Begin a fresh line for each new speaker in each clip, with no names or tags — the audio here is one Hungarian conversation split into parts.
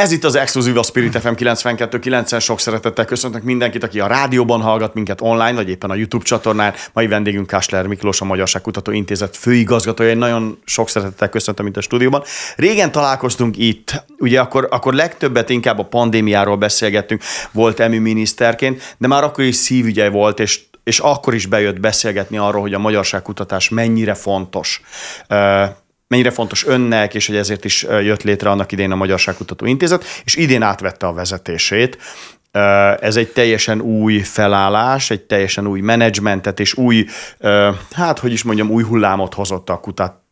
Ez itt az Exkluzív a Spirit FM 92.9-en. Sok szeretettel köszöntök mindenkit, aki a rádióban hallgat minket online, vagy éppen a YouTube csatornán. Mai vendégünk Kásler Miklós, a Magyarság Kutató Intézet főigazgatója. Én nagyon sok szeretettel köszöntöm itt a stúdióban. Régen találkoztunk itt, ugye akkor, akkor legtöbbet inkább a pandémiáról beszélgettünk, volt EMI miniszterként, de már akkor is szívügye volt, és és akkor is bejött beszélgetni arról, hogy a magyarságkutatás mennyire fontos mennyire fontos önnek, és hogy ezért is jött létre annak idén a Magyarságkutató Intézet, és idén átvette a vezetését. Ez egy teljesen új felállás, egy teljesen új menedzsmentet, és új, hát hogy is mondjam, új hullámot hozott a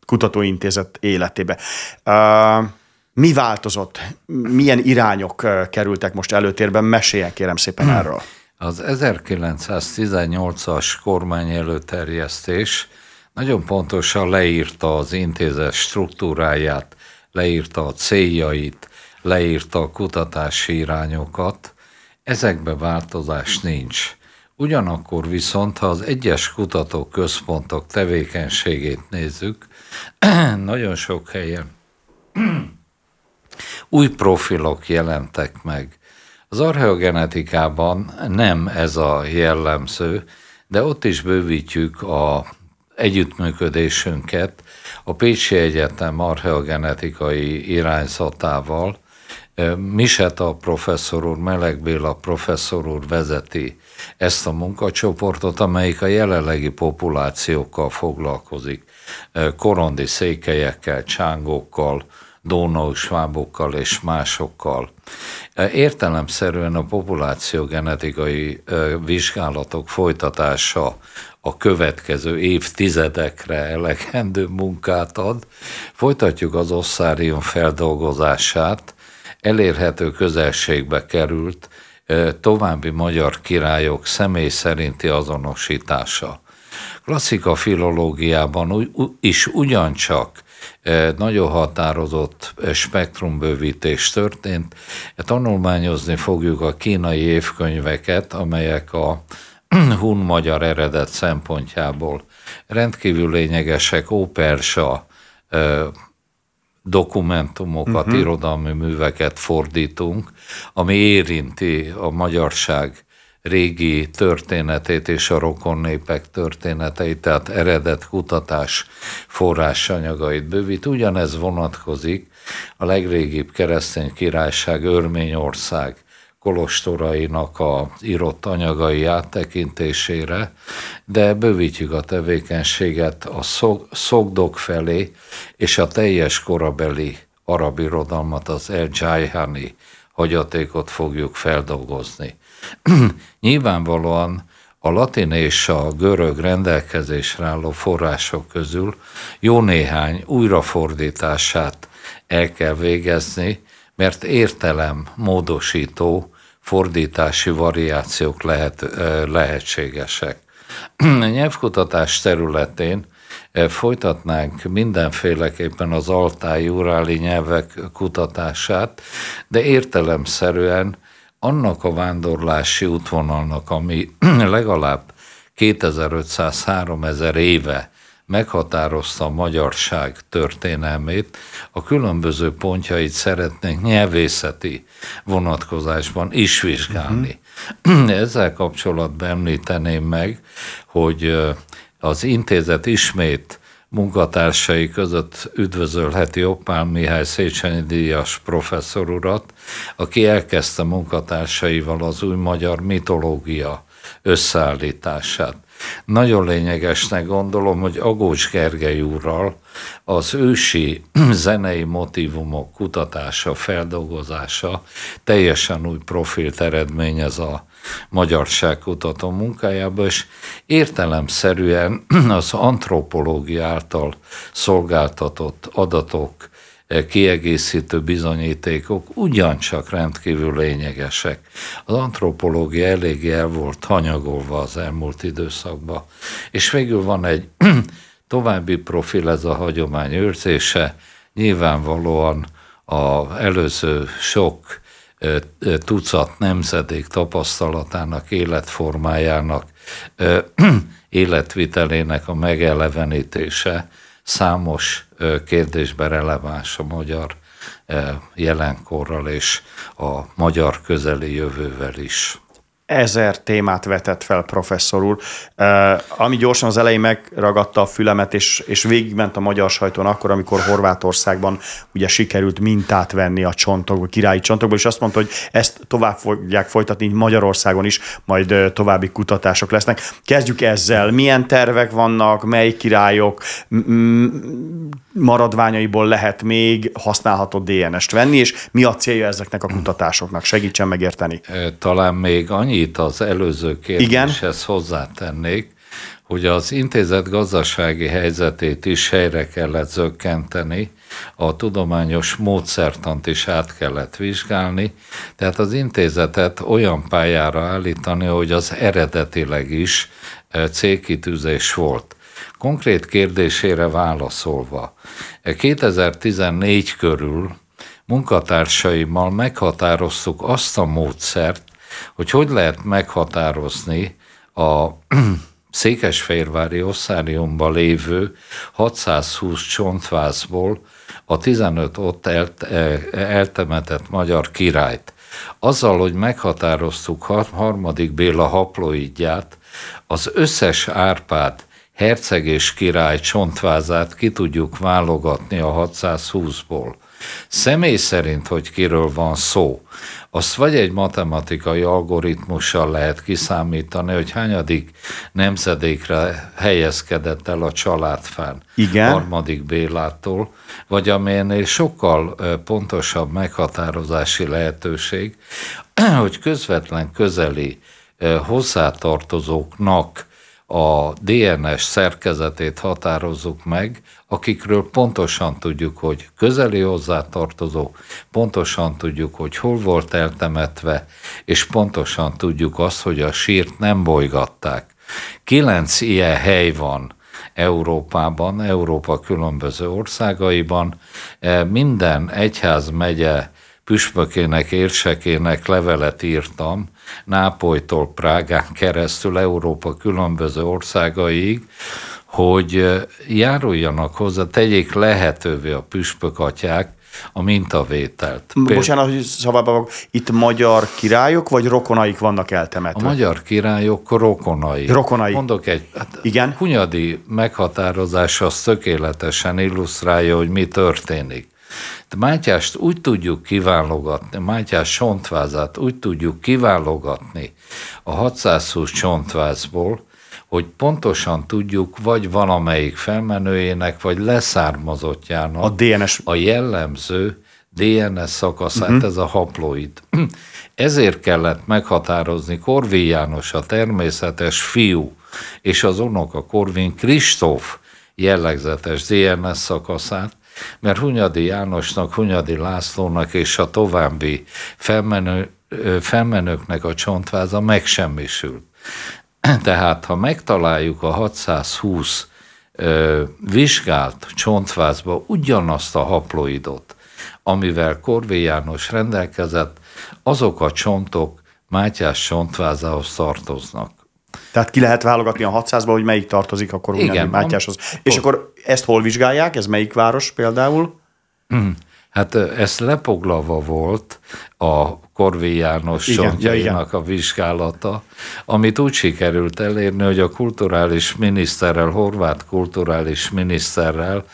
kutatóintézet életébe. Mi változott? Milyen irányok kerültek most előtérben? Meséljen kérem szépen erről.
Az 1918-as kormány előterjesztés nagyon pontosan leírta az intézet struktúráját, leírta a céljait, leírta a kutatási irányokat. Ezekben változás nincs. Ugyanakkor viszont, ha az egyes kutatóközpontok tevékenységét nézzük, nagyon sok helyen új profilok jelentek meg. Az archeogenetikában nem ez a jellemző, de ott is bővítjük a együttműködésünket a Pécsi Egyetem archeogenetikai irányzatával. Miseta professzor úr, Meleg Béla professzor úr vezeti ezt a munkacsoportot, amelyik a jelenlegi populációkkal foglalkozik, korondi székelyekkel, csángókkal, dónausvábokkal és másokkal. Értelemszerűen a populáció genetikai vizsgálatok folytatása a következő évtizedekre elegendő munkát ad. Folytatjuk az osszárium feldolgozását, elérhető közelségbe került további magyar királyok személy szerinti azonosítása. Klasszika filológiában is ugyancsak nagyon határozott spektrumbővítés történt. Tanulmányozni fogjuk a kínai évkönyveket, amelyek a hun-magyar eredet szempontjából rendkívül lényegesek, ópersa dokumentumokat, uh-huh. irodalmi műveket fordítunk, ami érinti a magyarság régi történetét és a rokon népek történeteit, tehát eredet kutatás forrásanyagait bővít. Ugyanez vonatkozik a legrégibb keresztény királyság Örményország kolostorainak a írott anyagai áttekintésére, de bővítjük a tevékenységet a szogdok felé, és a teljes korabeli arab irodalmat, az El Jayhani hagyatékot fogjuk feldolgozni. Nyilvánvalóan a latin és a görög rendelkezésre álló források közül jó néhány újrafordítását el kell végezni, mert értelem módosító fordítási variációk lehet, lehetségesek. A nyelvkutatás területén folytatnánk mindenféleképpen az altály uráli nyelvek kutatását, de értelemszerűen annak a vándorlási útvonalnak, ami legalább 2500-3000 éve meghatározta a magyarság történelmét, a különböző pontjait szeretnénk nyelvészeti vonatkozásban is vizsgálni. Uh-huh. Ezzel kapcsolatban említeném meg, hogy az intézet ismét munkatársai között üdvözölheti Oppál Mihály Széchenyi Díjas professzor urat, aki elkezdte munkatársaival az új magyar mitológia összeállítását. Nagyon lényegesnek gondolom, hogy Agócs Gergely úrral az ősi zenei motivumok kutatása, feldolgozása teljesen új profilt eredményez a magyarságkutató munkájába, és értelemszerűen az antropológia által szolgáltatott adatok, kiegészítő bizonyítékok ugyancsak rendkívül lényegesek. Az antropológia eléggé el volt hanyagolva az elmúlt időszakban. És végül van egy további profil, ez a hagyomány őrzése, nyilvánvalóan az előző sok tucat nemzedék tapasztalatának, életformájának, életvitelének a megelevenítése számos kérdésben releváns a magyar jelenkorral és a magyar közeli jövővel is
ezer témát vetett fel professzor úr, uh, ami gyorsan az elején megragadta a fülemet, és, és végigment a magyar sajton akkor, amikor Horvátországban ugye sikerült mintát venni a csontokból, királyi csontokból, és azt mondta, hogy ezt tovább fogják folytatni Magyarországon is, majd uh, további kutatások lesznek. Kezdjük ezzel. Milyen tervek vannak, mely királyok maradványaiból lehet még használható DNS-t venni, és mi a célja ezeknek a kutatásoknak? Segítsen megérteni.
Talán még annyi annyit az előző kérdéshez Igen? hozzátennék, hogy az intézet gazdasági helyzetét is helyre kellett zökkenteni, a tudományos módszertant is át kellett vizsgálni, tehát az intézetet olyan pályára állítani, hogy az eredetileg is e, célkitűzés volt. Konkrét kérdésére válaszolva, 2014 körül munkatársaimmal meghatároztuk azt a módszert, hogy hogy lehet meghatározni a Székesfehérvári osszáriumban lévő 620 csontvázból a 15 ott elt, e, eltemetett magyar királyt. Azzal, hogy meghatároztuk harmadik Béla haploidját, az összes Árpád herceg és király csontvázát ki tudjuk válogatni a 620-ból. Személy szerint, hogy kiről van szó, azt vagy egy matematikai algoritmussal lehet kiszámítani, hogy hányadik nemzedékre helyezkedett el a családfán
Igen.
harmadik Bélától, vagy amilyennél sokkal pontosabb meghatározási lehetőség, hogy közvetlen közeli hozzátartozóknak a DNS szerkezetét határozzuk meg, akikről pontosan tudjuk, hogy közeli hozzátartozó, pontosan tudjuk, hogy hol volt eltemetve, és pontosan tudjuk azt, hogy a sírt nem bolygatták. Kilenc ilyen hely van Európában, Európa különböző országaiban. E, minden egyház megye püspökének, érsekének levelet írtam, Nápolytól Prágán keresztül Európa különböző országaig, hogy járuljanak hozzá, tegyék lehetővé a püspök atyák a mintavételt.
Bocsánat, hogy szabadba itt magyar királyok, vagy rokonaik vannak eltemetve?
A magyar királyok rokonai.
Rokonai.
Mondok egy, hát Igen? Hunyadi meghatározás az tökéletesen illusztrálja, hogy mi történik. De Mátyást úgy tudjuk kiválogatni, Mátyás csontvázát úgy tudjuk kiválogatni a 620 csontvázból, hogy pontosan tudjuk, vagy valamelyik felmenőjének, vagy leszármazottjának
a, DNS.
a jellemző DNS szakaszát, uh-huh. ez a haploid. Ezért kellett meghatározni Korvin János, a természetes fiú, és az unoka Korvin Kristóf jellegzetes DNS szakaszát, mert Hunyadi Jánosnak, Hunyadi Lászlónak és a további felmenő, felmenőknek a csontváza megsemmisült. Tehát, ha megtaláljuk a 620 ö, vizsgált csontvázba ugyanazt a haploidot, amivel Korvé János rendelkezett, azok a csontok Mátyás csontvázához tartoznak.
Tehát ki lehet válogatni a 600-ba, hogy melyik tartozik akkor Igen, Mátyáshoz. És akkor ezt hol vizsgálják? Ez melyik város például?
Hmm. Hát ez lepoglalva volt a Korvé János csontjainak a vizsgálata, amit úgy sikerült elérni, hogy a kulturális miniszterrel, horvát kulturális miniszterrel,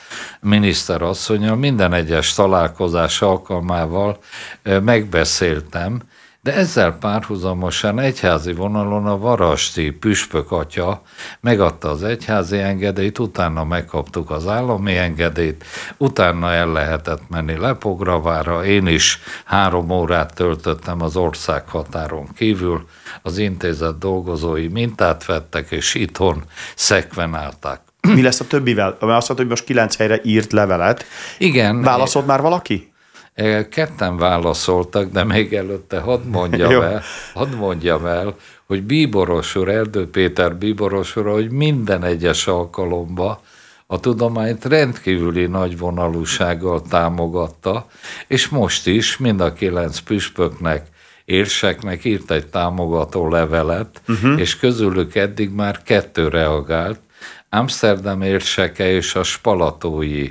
miniszterasszonyal minden egyes találkozás alkalmával megbeszéltem, de ezzel párhuzamosan egyházi vonalon a varasti püspök atya megadta az egyházi engedélyt, utána megkaptuk az állami engedélyt, utána el lehetett menni Lepogravára, én is három órát töltöttem az ország határon kívül, az intézet dolgozói mintát vettek, és itthon szekvenálták.
Mi lesz a többivel? Mert azt mondta, hogy most kilenc helyre írt levelet.
Igen.
Válaszolt már valaki?
Ketten válaszoltak, de még előtte hadd mondjam, el, hadd mondjam el, hogy Bíboros úr, Erdő Péter Bíboros úr, hogy minden egyes alkalomba a tudományt rendkívüli nagy vonalúsággal támogatta, és most is mind a kilenc püspöknek, érseknek írt egy támogató levelet, uh-huh. és közülük eddig már kettő reagált, Amsterdam érseke és a spalatói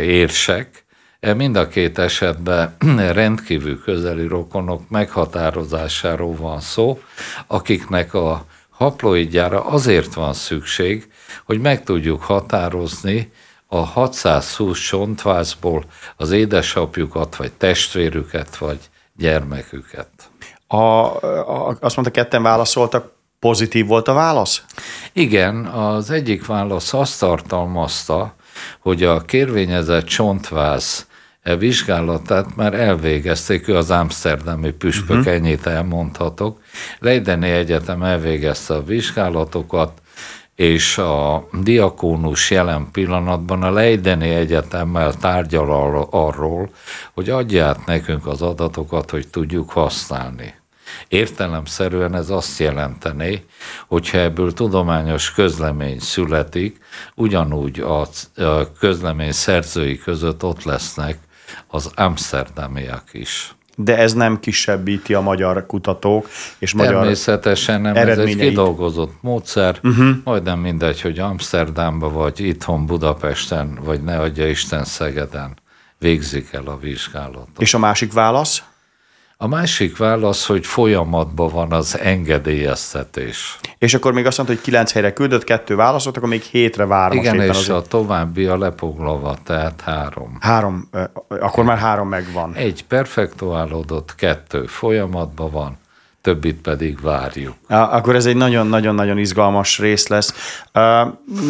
érsek, Mind a két esetben rendkívül közeli rokonok meghatározásáról van szó, akiknek a haploidjára azért van szükség, hogy meg tudjuk határozni a 620 csontvászból az édesapjukat, vagy testvérüket, vagy gyermeküket.
A, a, azt mondta, ketten válaszoltak, pozitív volt a válasz?
Igen, az egyik válasz azt tartalmazta, hogy a kérvényezett csontváz e vizsgálatát már elvégezték, ő az Amsterdami püspök, uh-huh. ennyit elmondhatok. Leideni Egyetem elvégezte a vizsgálatokat, és a diakónus jelen pillanatban a Leideni Egyetemmel tárgyal arról, hogy adja át nekünk az adatokat, hogy tudjuk használni. Értelemszerűen ez azt jelenteni, hogyha ebből tudományos közlemény születik, ugyanúgy a közlemény szerzői között ott lesznek az amsterdamiak is.
De ez nem kisebbíti a magyar kutatók és
magyar Természetesen nem, ez egy kidolgozott módszer, uh-huh. majdnem mindegy, hogy Amsterdamban vagy itthon Budapesten, vagy ne adja Isten Szegeden végzik el a vizsgálatot.
És a másik válasz?
A másik válasz, hogy folyamatban van az engedélyeztetés.
És akkor még azt mondta, hogy kilenc helyre küldött, kettő válaszolt, akkor még hétre vár
Igen, és azért. a további a lepoglalva, tehát három.
Három, akkor már három megvan.
Egy perfektuálódott, kettő folyamatban van, többit pedig várjuk.
Akkor ez egy nagyon-nagyon-nagyon izgalmas rész lesz.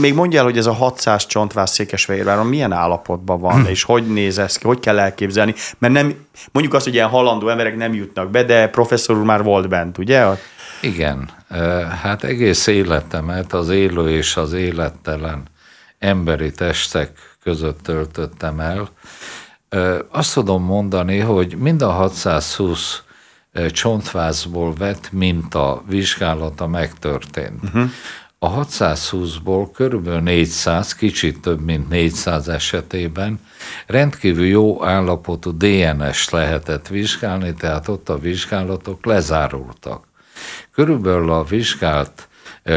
Még mondja el, hogy ez a 600 csontvász Székesfehérváron milyen állapotban van, és hogy néz ez ki, hogy kell elképzelni? Mert nem, mondjuk azt, hogy ilyen halandó emberek nem jutnak be, de professzor úr már volt bent, ugye?
Igen, hát egész életemet az élő és az élettelen emberi testek között töltöttem el. Azt tudom mondani, hogy mind a 620 csontvázból vett minta vizsgálata megtörtént. Uh-huh. A 620-ból körülbelül 400, kicsit több mint 400 esetében rendkívül jó állapotú DNS lehetett vizsgálni, tehát ott a vizsgálatok lezárultak. Körülbelül a vizsgált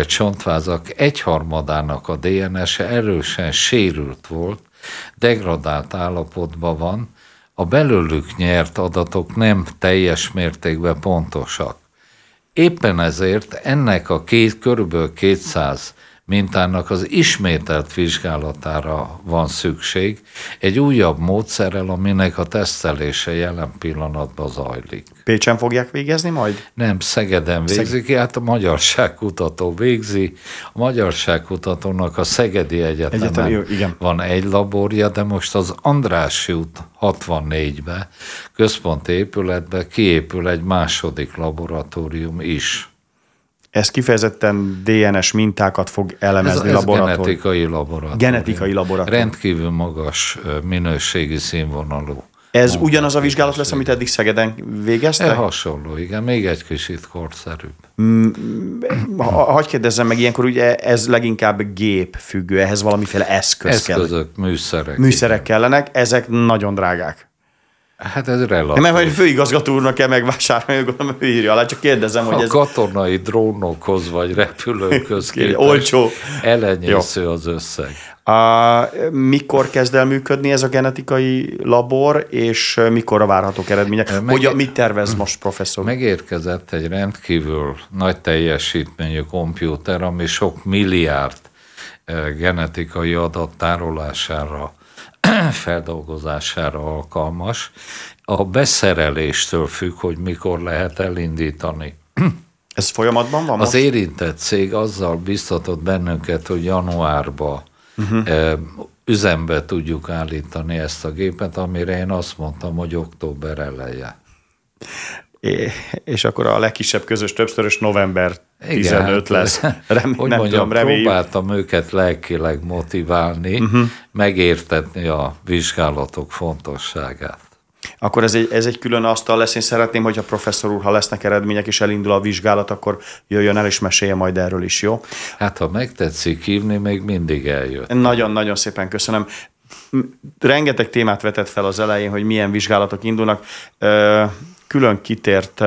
csontvázak egyharmadának a DNS-e erősen sérült volt, degradált állapotban van, a belőlük nyert adatok nem teljes mértékben pontosak. Éppen ezért ennek a két, körülbelül 200 mintának az ismételt vizsgálatára van szükség, egy újabb módszerrel, aminek a tesztelése jelen pillanatban zajlik.
Pécsen fogják végezni majd?
Nem, Szegeden végzik, Szeg... hát a Magyarságkutató végzi. A Magyarságkutatónak a Szegedi Egyetemen Egyetem, jó, igen. van egy laborja, de most az András út 64-be, központi épületbe kiépül egy második laboratórium is.
Ez kifejezetten DNS mintákat fog elemezni
ez, ez genetikai laboratórium.
Genetikai laboratórium.
Rendkívül magas minőségi színvonalú.
Ez ugyanaz a vizsgálat lesz, amit eddig Szegeden végeztek?
E hasonló, igen, még egy kicsit korszerűbb.
Mm, hagy kérdezzem meg, ilyenkor ugye ez leginkább gép függő, ehhez valamiféle eszköz
Eszközök, kell. műszerek.
Műszerek igen. kellenek, ezek nagyon drágák.
Hát ez relatív.
Nem, hogy főigazgató úrnak kell megvásárolni, gondolom, ő írja alá, csak kérdezem, hogy ez...
A katonai drónokhoz vagy repülőkhöz képest
Olcsó.
elenyésző Jó. az összeg.
A, mikor kezd el működni ez a genetikai labor, és mikor a várhatók eredmények? Meg, hogy mit tervez most professzor?
Megérkezett egy rendkívül nagy teljesítményű kompjúter, ami sok milliárd eh, genetikai adat tárolására feldolgozására alkalmas. A beszereléstől függ, hogy mikor lehet elindítani.
Ez folyamatban van
Az most? érintett cég azzal biztatott bennünket, hogy januárban uh-huh. üzembe tudjuk állítani ezt a gépet, amire én azt mondtam, hogy október eleje.
É, és akkor a legkisebb közös többszörös november 15 hát, lesz.
Rem, hogy nem mondjam, tudom, próbáltam őket lelkileg motiválni, uh-huh. megértetni a vizsgálatok fontosságát.
Akkor ez egy, ez egy külön asztal lesz. Én szeretném, hogy a professzor úr, ha lesznek eredmények és elindul a vizsgálat, akkor jöjjön el és mesélje majd erről is, jó?
Hát, ha megtetszik hívni, még mindig eljött.
Nagyon-nagyon szépen köszönöm. Rengeteg témát vetett fel az elején, hogy milyen vizsgálatok indulnak. Külön kitért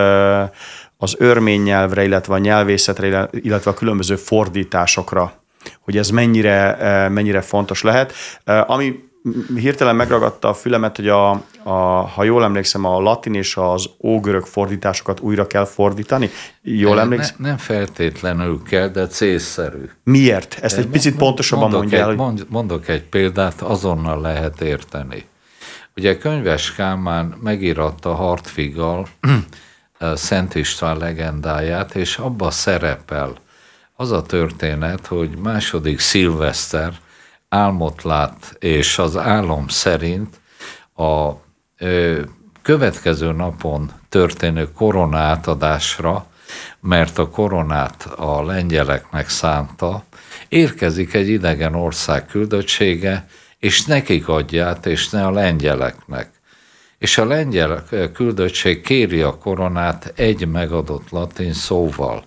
az örmény nyelvre, illetve a nyelvészetre, illetve a különböző fordításokra, hogy ez mennyire, mennyire fontos lehet. Ami hirtelen megragadta a fülemet, hogy a, a, ha jól emlékszem, a latin és az ógörög fordításokat újra kell fordítani. Jól emlékszem?
Ne, nem feltétlenül kell, de célszerű.
Miért? Ezt egy picit pontosabban mondja el.
Hogy... Mondok egy példát, azonnal lehet érteni. Ugye Könyves Kálmán megíratta Hartfiggal Szent István legendáját, és abba szerepel az a történet, hogy második szilveszter álmot lát, és az álom szerint a ö, következő napon történő koronátadásra, mert a koronát a lengyeleknek szánta, érkezik egy idegen ország küldöttsége, és nekik adját, és ne a lengyeleknek. És a lengyel küldöttség kéri a koronát egy megadott latin szóval.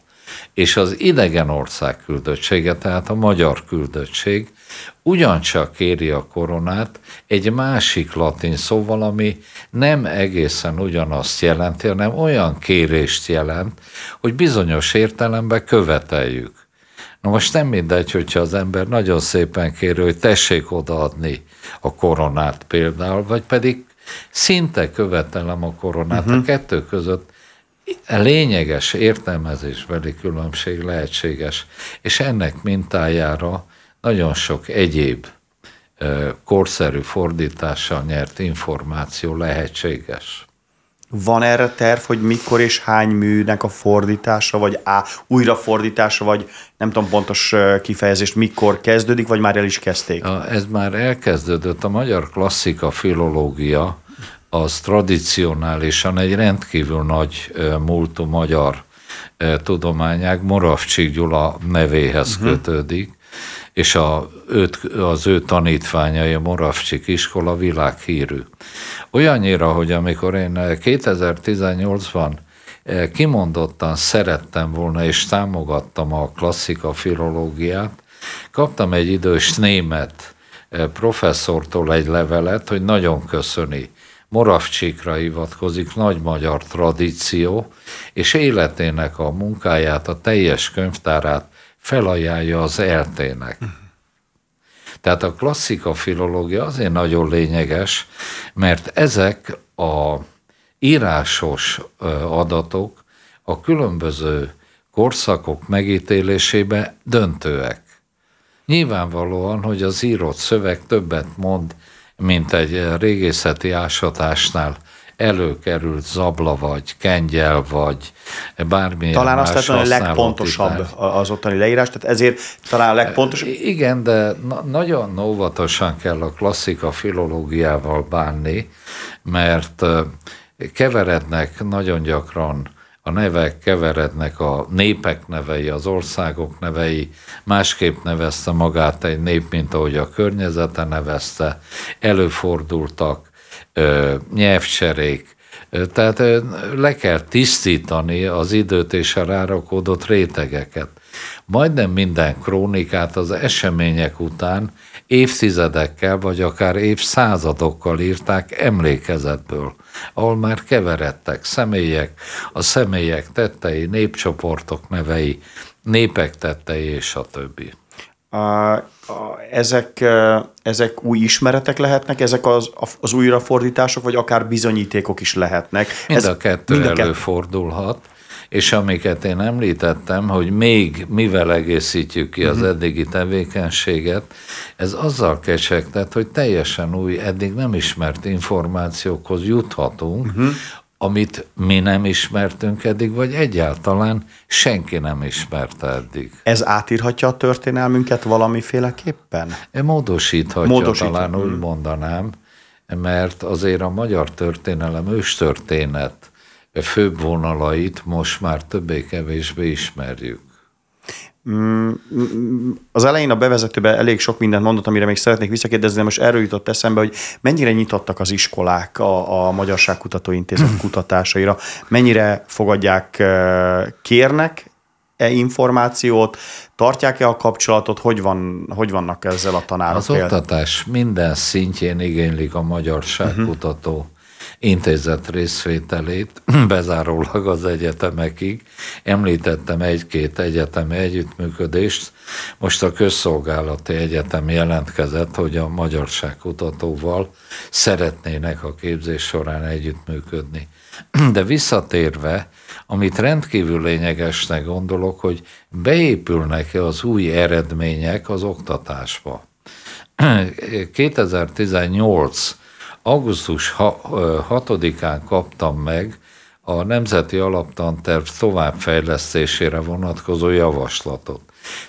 És az idegen ország küldöttsége, tehát a magyar küldöttség ugyancsak kéri a koronát egy másik latin szóval, ami nem egészen ugyanazt jelenti, hanem olyan kérést jelent, hogy bizonyos értelemben követeljük. Na most nem mindegy, hogyha az ember nagyon szépen kéri, hogy tessék odaadni a koronát például, vagy pedig szinte követelem a koronát. Uh-huh. A kettő között lényeges értelmezésbeli különbség lehetséges, és ennek mintájára nagyon sok egyéb korszerű fordítással nyert információ lehetséges.
Van erre terv, hogy mikor és hány műnek a fordítása, vagy á, újrafordítása, vagy nem tudom pontos kifejezést, mikor kezdődik, vagy már el is kezdték?
Ez már elkezdődött. A magyar klasszika filológia az tradicionálisan egy rendkívül nagy múltú magyar tudományág, Moravcsik Gyula nevéhez uh-huh. kötődik, és a, őt, az ő tanítványai a Moravcsik iskola világhírű. Olyannyira, hogy amikor én 2018-ban kimondottan szerettem volna és támogattam a klasszika filológiát, kaptam egy idős német professzortól egy levelet, hogy nagyon köszöni Moravcsikra hivatkozik, nagy magyar tradíció, és életének a munkáját, a teljes könyvtárát felajánlja az eltének. Tehát a klasszika filológia azért nagyon lényeges, mert ezek a írásos adatok a különböző korszakok megítélésébe döntőek. Nyilvánvalóan, hogy az írott szöveg többet mond mint egy régészeti ásatásnál előkerült zabla, vagy kengyel, vagy bármilyen
Talán azt lehet, hogy a legpontosabb az ottani leírás, tehát ezért talán a legpontosabb.
Igen, de na- nagyon óvatosan kell a klasszika filológiával bánni, mert keverednek nagyon gyakran a nevek keverednek, a népek nevei, az országok nevei, másképp nevezte magát egy nép, mint ahogy a környezete nevezte, előfordultak nyelvcserék, tehát le kell tisztítani az időt és a rárakódott rétegeket. Majdnem minden krónikát az események után évtizedekkel vagy akár évszázadokkal írták emlékezetből, ahol már keveredtek személyek, a személyek tettei, népcsoportok nevei, népek tettei és a többi.
Ezek, ezek új ismeretek lehetnek, ezek az, az újrafordítások, vagy akár bizonyítékok is lehetnek?
Mind Ez, a kettő mind a előfordulhat és amiket én említettem, hogy még mivel egészítjük ki az mhm. eddigi tevékenységet, ez azzal kecsegtet, hogy teljesen új, eddig nem ismert információkhoz juthatunk, uh-huh. Amit mi nem ismertünk eddig, vagy egyáltalán senki nem ismerte eddig.
Ez átírhatja a történelmünket valamiféleképpen?
Módosíthatja, Módosíthatja. talán úgy mondanám, mert azért a magyar történelem őstörténet főbb vonalait most már többé-kevésbé ismerjük.
Mm, az elején a bevezetőben elég sok mindent mondott, amire még szeretnék visszakérdezni, de most erről jutott eszembe, hogy mennyire nyitottak az iskolák a, a Magyarságkutató Intézet kutatásaira, mennyire fogadják, eh, kérnek e információt, tartják-e a kapcsolatot, hogy, van, hogy vannak ezzel a tanárok?
Az oktatás minden szintjén igénylik a magyarságkutató uh-huh intézet részvételét, bezárólag az egyetemekig. Említettem egy-két egyetemi együttműködést, most a közszolgálati egyetem jelentkezett, hogy a magyarságkutatóval szeretnének a képzés során együttműködni. De visszatérve, amit rendkívül lényegesnek gondolok, hogy beépülnek-e az új eredmények az oktatásba. 2018. augusztus 6-án kaptam meg a Nemzeti Alaptanterv továbbfejlesztésére vonatkozó javaslatot.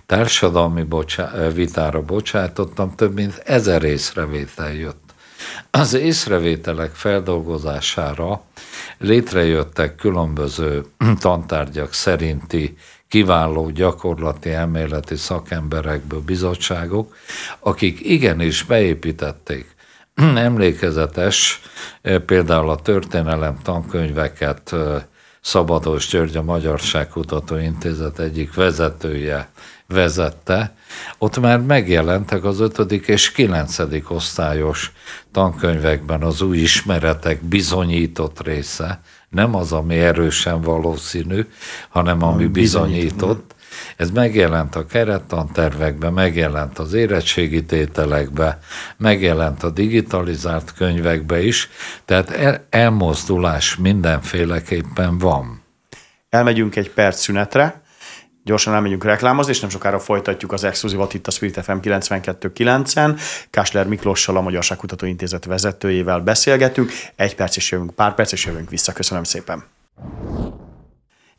Társadalmi bocsá- vitára bocsátottam, több mint ezer észrevétel jött. Az észrevételek feldolgozására létrejöttek különböző tantárgyak szerinti kiváló gyakorlati elméleti szakemberekből bizottságok, akik igenis beépítették emlékezetes, például a történelem tankönyveket Szabados György, a Magyarságkutató Intézet egyik vezetője vezette, ott már megjelentek az ötödik és kilencedik osztályos tankönyvekben az új ismeretek bizonyított része, nem az, ami erősen valószínű, hanem ami bizonyított. Ez megjelent a kerettantervekben, megjelent az érettségi tételekbe, megjelent a digitalizált könyvekbe is, tehát elmozdulás mindenféleképpen van.
Elmegyünk egy perc szünetre, gyorsan elmegyünk reklámozni, és nem sokára folytatjuk az exkluzívat itt a Spirit FM 92.9-en. Kásler Miklóssal, a Magyarságkutató Intézet vezetőjével beszélgetünk. Egy perc és jövünk, pár perc és jövünk vissza. Köszönöm szépen.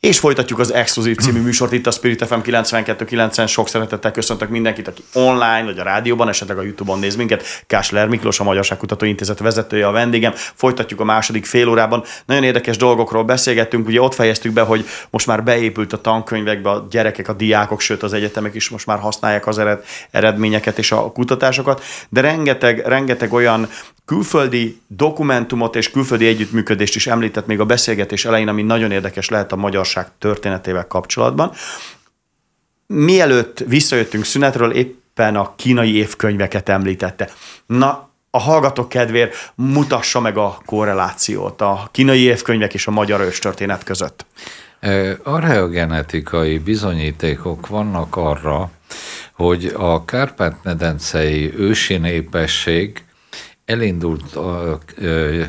És folytatjuk az Exkluzív című műsort itt a Spirit FM 92.9-en. Sok szeretettel köszöntök mindenkit, aki online vagy a rádióban, esetleg a YouTube-on néz minket. Kásler Miklós, a Magyarságkutató Intézet vezetője a vendégem. Folytatjuk a második fél órában. Nagyon érdekes dolgokról beszélgettünk. Ugye ott fejeztük be, hogy most már beépült a tankönyvekbe a gyerekek, a diákok, sőt az egyetemek is most már használják az ered, eredményeket és a kutatásokat. De rengeteg, rengeteg olyan külföldi dokumentumot és külföldi együttműködést is említett még a beszélgetés elején, ami nagyon érdekes lehet a magyarság történetével kapcsolatban. Mielőtt visszajöttünk szünetről, éppen a kínai évkönyveket említette. Na, a hallgatók kedvéért mutassa meg a korrelációt a kínai évkönyvek és a magyar őstörténet között.
Archeogenetikai bizonyítékok vannak arra, hogy a Kárpát-medencei ősi népesség elindult a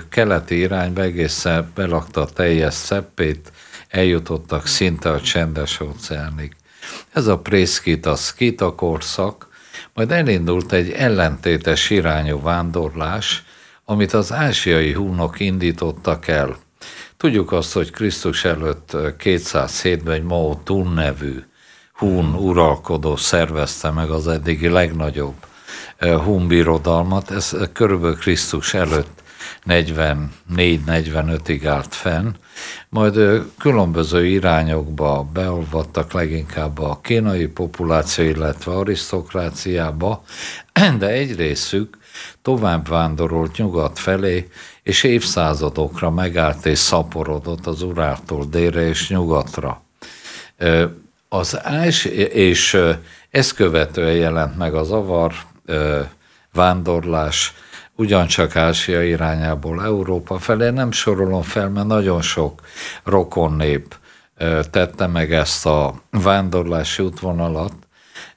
keleti irányba, egészen belakta teljes szeppét, eljutottak szinte a csendes óceánig. Ez a prészkit, a szkita korszak, majd elindult egy ellentétes irányú vándorlás, amit az ázsiai húnok indítottak el. Tudjuk azt, hogy Krisztus előtt 207-ben egy Mao Tun nevű hún uralkodó szervezte meg az eddigi legnagyobb Hun birodalmat, ez körülbelül Krisztus előtt 44-45-ig állt fenn, majd különböző irányokba beolvadtak leginkább a kínai populáció, illetve arisztokráciába, de egy részük tovább vándorolt nyugat felé, és évszázadokra megállt és szaporodott az Uráltól délre és nyugatra. Az ás, és ezt követően jelent meg az avar vándorlás ugyancsak Ázsia irányából Európa felé. Nem sorolom fel, mert nagyon sok rokon nép tette meg ezt a vándorlási útvonalat,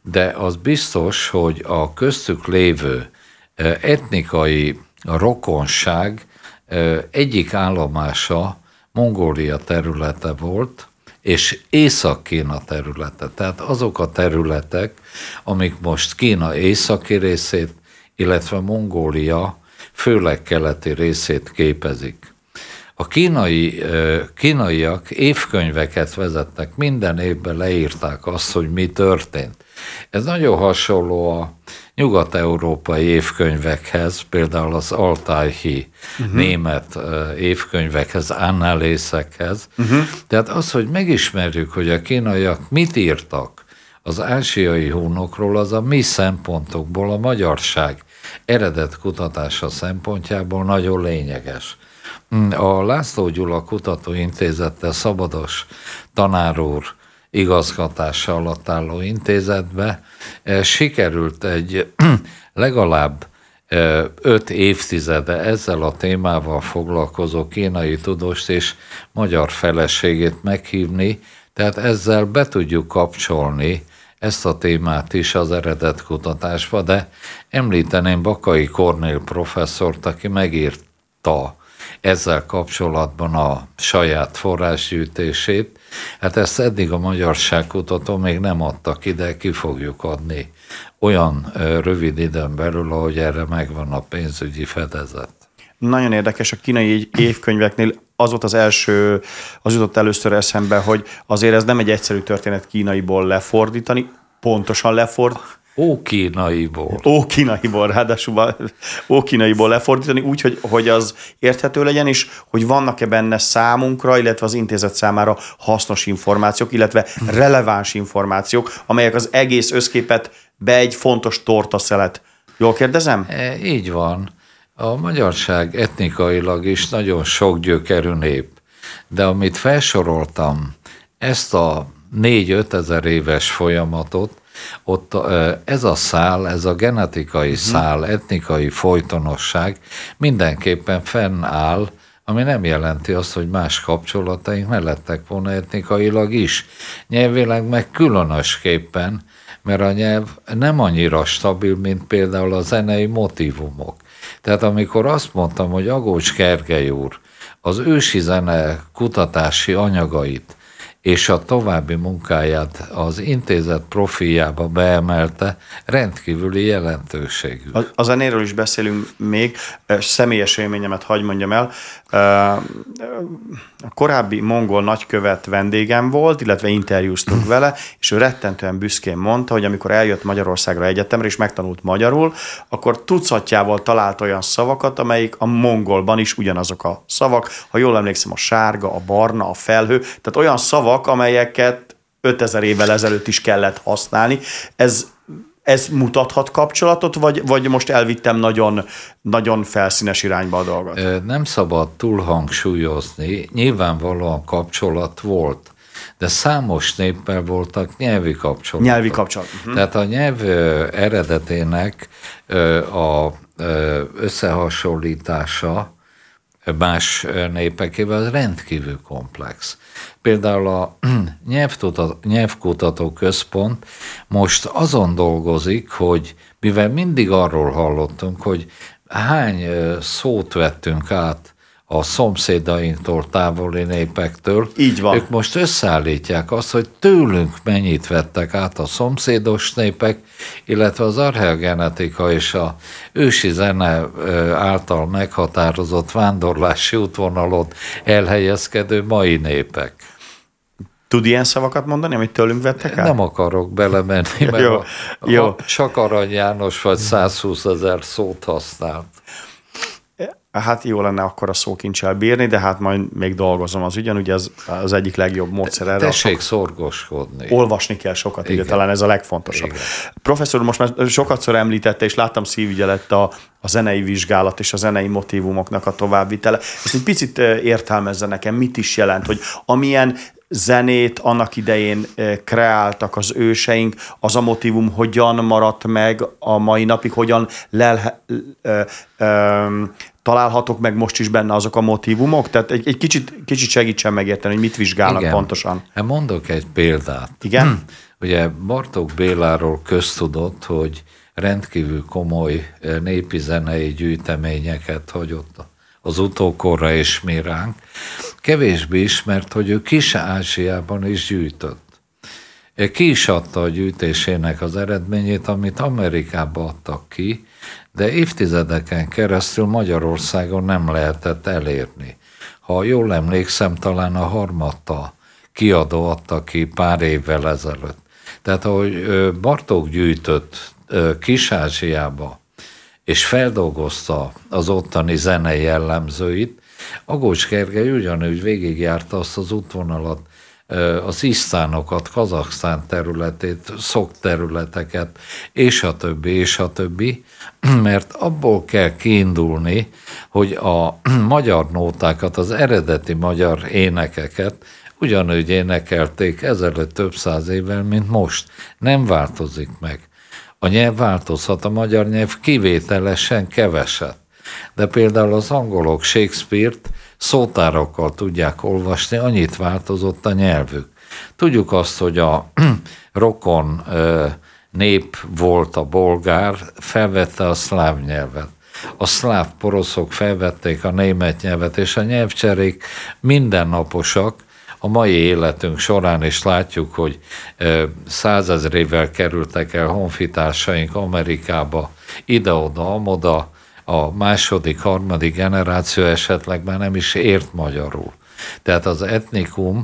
de az biztos, hogy a köztük lévő etnikai rokonság egyik állomása Mongólia területe volt, és Észak-Kína területe. Tehát azok a területek, amik most Kína északi részét, illetve Mongólia főleg keleti részét képezik. A kínai, kínaiak évkönyveket vezettek, minden évben leírták azt, hogy mi történt. Ez nagyon hasonló a nyugat-európai évkönyvekhez, például az Altájhi uh-huh. német évkönyvekhez, annalészekhez. Uh-huh. Tehát az, hogy megismerjük, hogy a kínaiak mit írtak az ázsiai hónokról, az a mi szempontokból a magyarság eredet kutatása szempontjából nagyon lényeges. A László Gyula Kutatóintézettel Szabados tanár úr igazgatása alatt álló intézetbe sikerült egy legalább öt évtizede ezzel a témával foglalkozó kínai tudóst és magyar feleségét meghívni, tehát ezzel be tudjuk kapcsolni ezt a témát is az eredet kutatásba, de említeném Bakai Kornél professzort, aki megírta ezzel kapcsolatban a saját forrásgyűjtését. Hát ezt eddig a magyarságkutató még nem adta ki, de ki fogjuk adni olyan rövid időn belül, ahogy erre megvan a pénzügyi fedezet.
Nagyon érdekes, a kínai évkönyveknél az volt az első, az jutott először eszembe, hogy azért ez nem egy egyszerű történet kínaiból lefordítani, pontosan lefordítani,
Ókínaiból.
Ókínaiból, ráadásul ókínaiból lefordítani úgy, hogy, hogy az érthető legyen, és hogy vannak-e benne számunkra, illetve az intézet számára hasznos információk, illetve releváns információk, amelyek az egész összképet be egy fontos tortaszelet. Jól kérdezem?
E, így van. A magyarság etnikailag is nagyon sok gyökerű nép, de amit felsoroltam, ezt a négy-öt ezer éves folyamatot, ott ez a szál, ez a genetikai uh-huh. szál, etnikai folytonosság mindenképpen fennáll, ami nem jelenti azt, hogy más kapcsolataink ne lettek volna etnikailag is. Nyelvileg meg különösképpen, mert a nyelv nem annyira stabil, mint például a zenei motivumok. Tehát amikor azt mondtam, hogy Agócs Gergely úr az ősi zene kutatási anyagait és a további munkáját az intézet profiljába beemelte, rendkívüli jelentőségű.
A, a zenéről is beszélünk még, személyes élményemet hagy mondjam el. A korábbi mongol nagykövet vendégem volt, illetve interjúztunk vele, és ő rettentően büszkén mondta, hogy amikor eljött Magyarországra egyetemre, és megtanult magyarul, akkor tucatjával talált olyan szavakat, amelyik a mongolban is ugyanazok a szavak. Ha jól emlékszem, a sárga, a barna, a felhő, tehát olyan szavak, amelyeket 5000 évvel ezelőtt is kellett használni. Ez ez mutathat kapcsolatot, vagy, vagy most elvittem nagyon, nagyon felszínes irányba a dolgot?
Nem szabad túlhangsúlyozni, nyilvánvalóan kapcsolat volt, de számos néppel voltak nyelvi kapcsolatok.
Nyelvi kapcsolat.
Uh-huh. Tehát a nyelv eredetének a összehasonlítása más népekével az rendkívül komplex. Például a Nyelvkutató Központ most azon dolgozik, hogy mivel mindig arról hallottunk, hogy hány szót vettünk át a szomszédainktól, távoli népektől.
Így van.
Ők most összeállítják azt, hogy tőlünk mennyit vettek át a szomszédos népek, illetve az archeogenetika és a ősi zene által meghatározott vándorlási útvonalon elhelyezkedő mai népek.
Tud ilyen szavakat mondani, amit tőlünk vettek át?
Nem akarok belemenni, mert jó, a, jó. A csak Arany János vagy 120 ezer szót használt.
Hát jó lenne akkor a szókincsel bírni, de hát majd még dolgozom az ügyen, ugye az, az egyik legjobb módszer erre.
Tessék sok, szorgoskodni.
Olvasni kell sokat, Igen. ugye talán ez a legfontosabb. Igen. Professzor, most már sokatszor említette, és láttam szívügyelet a, a zenei vizsgálat és a zenei motivumoknak a továbbvitele. Ezt egy picit értelmezze nekem, mit is jelent, hogy amilyen zenét annak idején kreáltak az őseink, az a motivum hogyan maradt meg a mai napig, hogyan ö, ö, találhatok meg most is benne azok a motivumok? Tehát egy, egy kicsit, kicsit segítsen megérteni, hogy mit vizsgálnak Igen. pontosan.
Hát mondok egy példát.
Igen? Hm.
Ugye Bartók Béláról köztudott, hogy rendkívül komoly népi zenei gyűjteményeket hagyott az utókorra és mi ránk. Kevésbé ismert, hogy ő Kis-Ázsiában is gyűjtött. Ki is adta a gyűjtésének az eredményét, amit Amerikába adtak ki, de évtizedeken keresztül Magyarországon nem lehetett elérni. Ha jól emlékszem, talán a harmadta kiadó adta ki pár évvel ezelőtt. Tehát ahogy Bartók gyűjtött Kis-Ázsiába, és feldolgozta az ottani zene jellemzőit, Agócs Gergely ugyanúgy végigjárta azt az útvonalat, az isztánokat, Kazaksztán területét, szokterületeket, és a többi, és a többi, mert abból kell kiindulni, hogy a magyar nótákat, az eredeti magyar énekeket ugyanúgy énekelték ezelőtt több száz évvel, mint most. Nem változik meg. A nyelv változhat, a magyar nyelv kivételesen keveset. De például az angolok Shakespeare-t szótárokkal tudják olvasni, annyit változott a nyelvük. Tudjuk azt, hogy a rokon nép volt a bolgár, felvette a szláv nyelvet. A szláv poroszok felvették a német nyelvet, és a nyelvcserék mindennaposak, a mai életünk során is látjuk, hogy százezrével kerültek el honfitársaink Amerikába, ide-oda, amoda, a második, harmadik generáció esetleg már nem is ért magyarul. Tehát az etnikum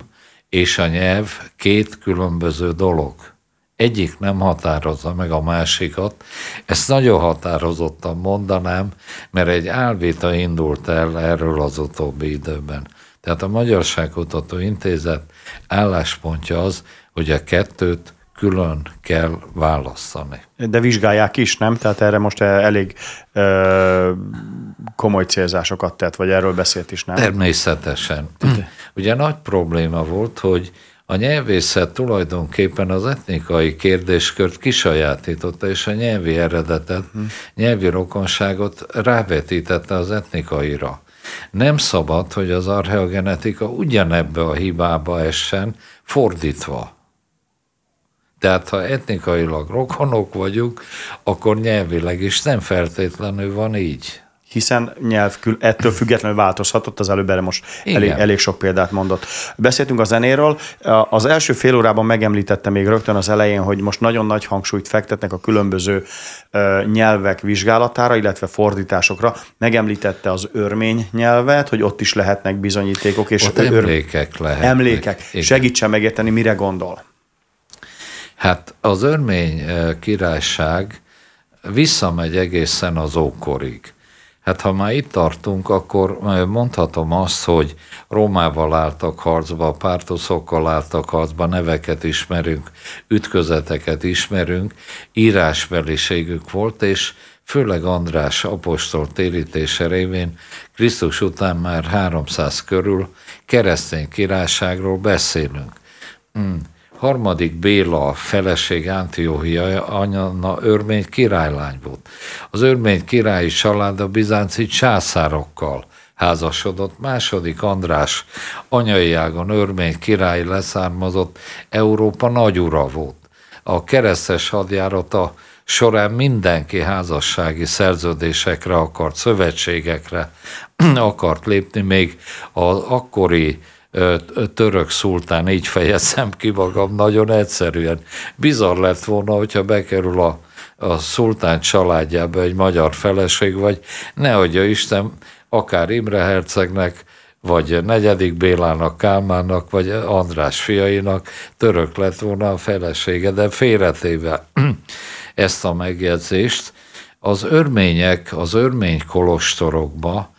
és a nyelv két különböző dolog. Egyik nem határozza meg a másikat. Ezt nagyon határozottan mondanám, mert egy álvita indult el erről az utóbbi időben. Tehát a Magyarságkutató Intézet álláspontja az, hogy a kettőt külön kell választani.
De vizsgálják is, nem? Tehát erre most elég ö, komoly célzásokat tett, vagy erről beszélt is, nem?
Természetesen. Ugye nagy probléma volt, hogy a nyelvészet tulajdonképpen az etnikai kérdéskört kisajátította, és a nyelvi eredetet, hmm. nyelvi rokonságot rávetítette az etnikaira. Nem szabad, hogy az archeogenetika ugyanebbe a hibába essen, fordítva. Tehát ha etnikailag rokonok vagyunk, akkor nyelvileg is nem feltétlenül van így
hiszen nyelv ettől függetlenül változhatott, az előbb erre most elég, elég sok példát mondott. Beszéltünk a zenéről, az első fél órában megemlítette még rögtön az elején, hogy most nagyon nagy hangsúlyt fektetnek a különböző nyelvek vizsgálatára, illetve fordításokra. Megemlítette az örmény nyelvet, hogy ott is lehetnek bizonyítékok. És
ott emlékek lehetnek.
Emlékek. Segítsen megérteni, mire gondol.
Hát az örmény királyság visszamegy egészen az ókorig. Hát ha már itt tartunk, akkor mondhatom azt, hogy Rómával álltak harcba, pártoszokkal álltak harcba, neveket ismerünk, ütközeteket ismerünk, írásbeliségük volt, és főleg András apostol térítése révén Krisztus után már 300 körül keresztény királyságról beszélünk. Hmm harmadik Béla feleség Antióhia Anna örmény királylány volt. Az örmény királyi család a bizánci császárokkal házasodott. Második András anyai ágon örmény király leszármazott Európa nagyura volt. A keresztes hadjárata során mindenki házassági szerződésekre akart, szövetségekre akart lépni, még az akkori török szultán, így fejezem ki magam nagyon egyszerűen. Bizarr lett volna, hogyha bekerül a, a szultán családjába egy magyar feleség, vagy nehogy Isten, akár Imre hercegnek, vagy negyedik Bélának, Kálmának, vagy András fiainak török lett volna a felesége, de félretéve ezt a megjegyzést, az örmények az örmény kolostorokba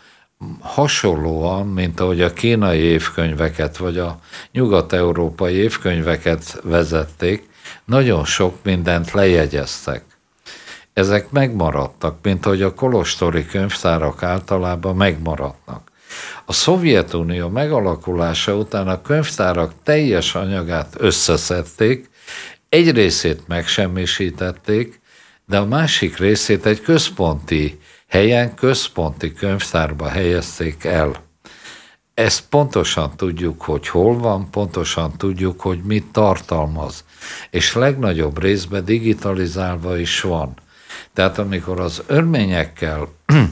hasonlóan, mint ahogy a kínai évkönyveket, vagy a nyugat-európai évkönyveket vezették, nagyon sok mindent lejegyeztek. Ezek megmaradtak, mint ahogy a kolostori könyvtárak általában megmaradnak. A Szovjetunió megalakulása után a könyvtárak teljes anyagát összeszedték, egy részét megsemmisítették, de a másik részét egy központi helyen központi könyvtárba helyezték el. Ezt pontosan tudjuk, hogy hol van, pontosan tudjuk, hogy mit tartalmaz. És legnagyobb részben digitalizálva is van. Tehát amikor az örményekkel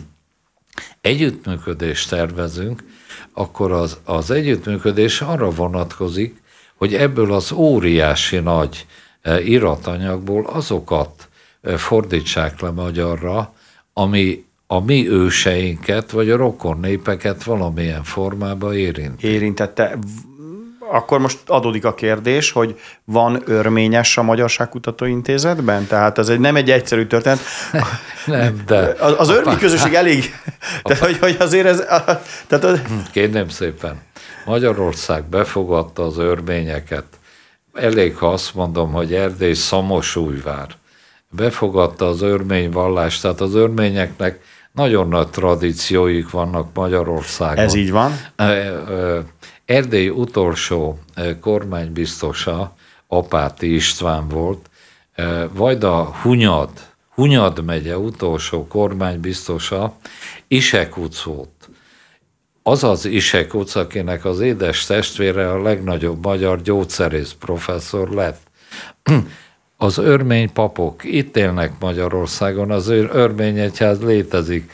együttműködést tervezünk, akkor az, az együttműködés arra vonatkozik, hogy ebből az óriási nagy e, iratanyagból azokat e, fordítsák le magyarra, ami a mi őseinket, vagy a rokon népeket valamilyen formában érint.
Érintette. Akkor most adódik a kérdés, hogy van örményes a Magyarságkutató Intézetben? Tehát ez egy, nem egy egyszerű történet.
nem, de...
Az, az örmény közösség elég... Tehát, hogy, hogy azért ez... Tehát
az... Kérném szépen. Magyarország befogadta az örményeket. Elég, ha azt mondom, hogy Erdély Szamosújvár befogadta az örmény vallást, tehát az örményeknek nagyon nagy tradícióik vannak Magyarországon.
Ez így van.
Erdély utolsó kormánybiztosa Apáti István volt, Vajda Hunyad, Hunyad megye utolsó kormánybiztosa Isek utcót az az Isek utca, akinek az édes testvére a legnagyobb magyar gyógyszerész professzor lett az örmény papok itt élnek Magyarországon, az örmény egyház létezik.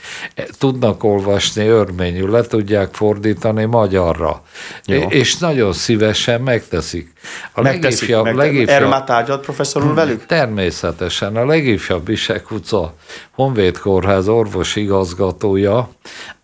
Tudnak olvasni örményül, le tudják fordítani magyarra. Jó. És nagyon szívesen megteszik.
A megteszik, legifjabb, meg, legifjabb, erről már tárgyalt professzor úr velük?
Természetesen. A legifjabb Isek utca Honvéd Kórház orvos igazgatója,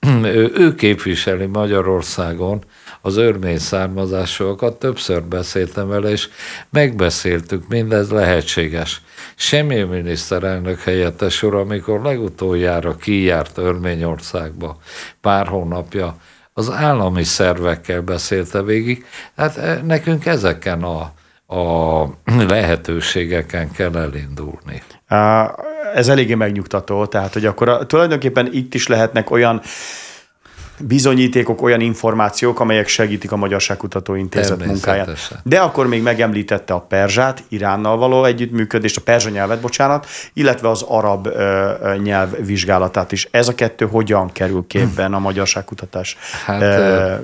ő, ő képviseli Magyarországon az örmény származásúakat, többször beszéltem vele, és megbeszéltük, mindez lehetséges. Semmi miniszterelnök helyettes úr, amikor legutoljára kijárt Örményországba pár hónapja, az állami szervekkel beszélte végig. Hát eh, nekünk ezeken a, a lehetőségeken kell elindulni.
Ez eléggé megnyugtató, tehát hogy akkor a, tulajdonképpen itt is lehetnek olyan bizonyítékok, olyan információk, amelyek segítik a Magyarságkutató Intézet munkáját. De akkor még megemlítette a perzsát, Iránnal való együttműködést, a perzsa nyelvet, bocsánat, illetve az arab ö, nyelv vizsgálatát is. Ez a kettő hogyan kerül képben a magyarságkutatás hát, ö,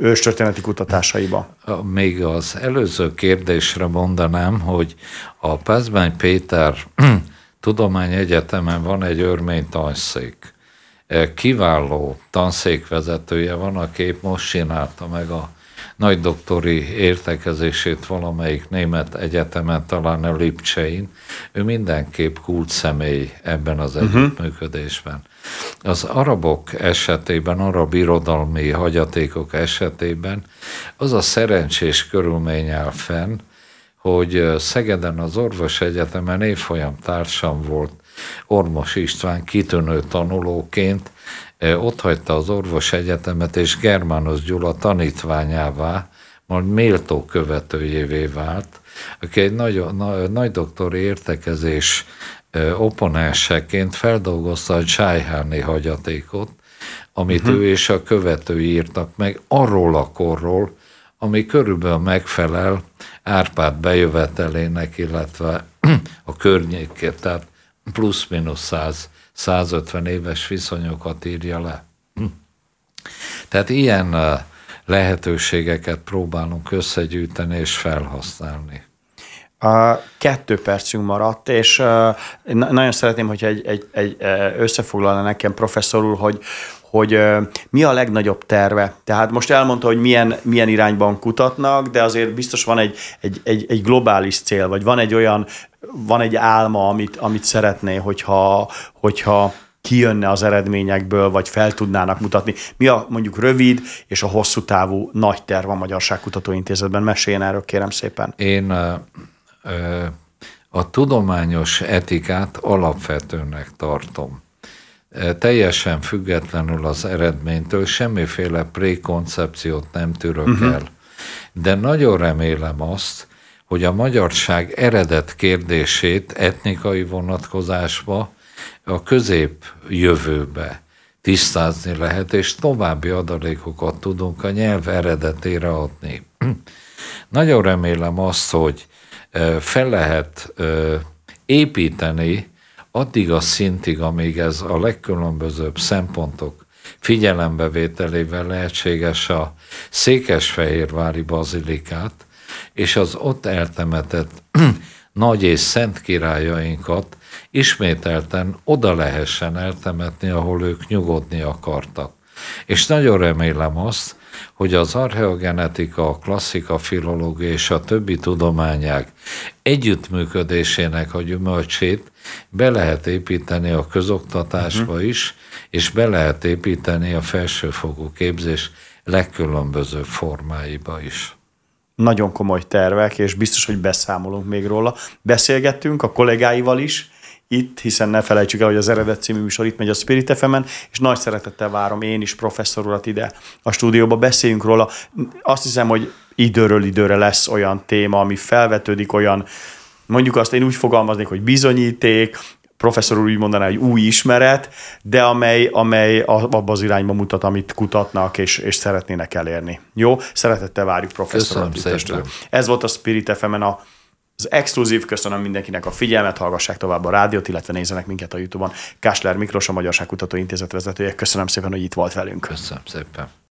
őstörténeti kutatásaiba?
Még az előző kérdésre mondanám, hogy a Pázmány Péter Tudományegyetemen van egy örmény tanszék kiváló tanszékvezetője van, aki épp most csinálta meg a nagy doktori értekezését valamelyik német egyetemen, talán a Lipcsein. Ő mindenképp kult személy ebben az uh-huh. együttműködésben. Az arabok esetében, arab irodalmi hagyatékok esetében az a szerencsés körülmény áll fenn, hogy Szegeden az Orvos Egyetemen évfolyam társam volt Ormos István kitűnő tanulóként ott hagyta az orvos egyetemet, és Germános Gyula tanítványává, majd méltó követőjévé vált, aki egy nagy, nagy doktori értekezés oponenseként feldolgozta a Csájháni hagyatékot, amit uh-huh. ő és a követői írtak meg arról a korról, ami körülbelül megfelel Árpád bejövetelének, illetve a környékét. Tehát plusz-minusz 100, 150 éves viszonyokat írja le. Tehát ilyen lehetőségeket próbálunk összegyűjteni és felhasználni.
A kettő percünk maradt, és nagyon szeretném, hogy egy, egy, egy összefoglalna nekem professzor úr, hogy, hogy mi a legnagyobb terve. Tehát most elmondta, hogy milyen, milyen irányban kutatnak, de azért biztos van egy, egy, egy, egy globális cél, vagy van egy olyan van egy álma, amit, amit szeretné, hogyha, hogyha kijönne az eredményekből, vagy fel tudnának mutatni. Mi a mondjuk rövid és a hosszú távú nagy terv a Magyarságkutató Intézetben? Meséljen erről, kérem szépen.
Én a tudományos etikát alapvetőnek tartom. Teljesen függetlenül az eredménytől semmiféle prékoncepciót nem tűrök uh-huh. el. De nagyon remélem azt, hogy a magyarság eredet kérdését etnikai vonatkozásba a közép jövőbe tisztázni lehet, és további adalékokat tudunk a nyelv eredetére adni. Nagyon remélem azt, hogy fel lehet építeni addig a szintig, amíg ez a legkülönbözőbb szempontok figyelembevételével lehetséges a Székesfehérvári bazilikát, és az ott eltemetett nagy és szent királyainkat ismételten oda lehessen eltemetni, ahol ők nyugodni akartak. És nagyon remélem azt, hogy az archeogenetika, a klasszika filológia és a többi tudományák együttműködésének a gyümölcsét be lehet építeni a közoktatásba uh-huh. is, és be lehet építeni a felsőfokú képzés legkülönbözőbb formáiba is
nagyon komoly tervek, és biztos, hogy beszámolunk még róla. Beszélgettünk a kollégáival is, itt, hiszen ne felejtsük el, hogy az Eredet című műsor itt megy a Spirit fm és nagy szeretettel várom én is professzor urat ide a stúdióba, beszéljünk róla. Azt hiszem, hogy időről időre lesz olyan téma, ami felvetődik, olyan mondjuk azt én úgy fogalmaznék, hogy bizonyíték, professzor úr úgy mondaná, hogy új ismeret, de amely, amely abba az irányba mutat, amit kutatnak és, és szeretnének elérni. Jó? Szeretettel várjuk professzor
úr. Ez
volt a Spirit fm a az exkluzív. Köszönöm mindenkinek a figyelmet, hallgassák tovább a rádiót, illetve nézzenek minket a YouTube-on. Kásler Miklós, a Magyarság Kutató Intézet vezetője. Köszönöm szépen, hogy itt volt velünk.
Köszönöm szépen.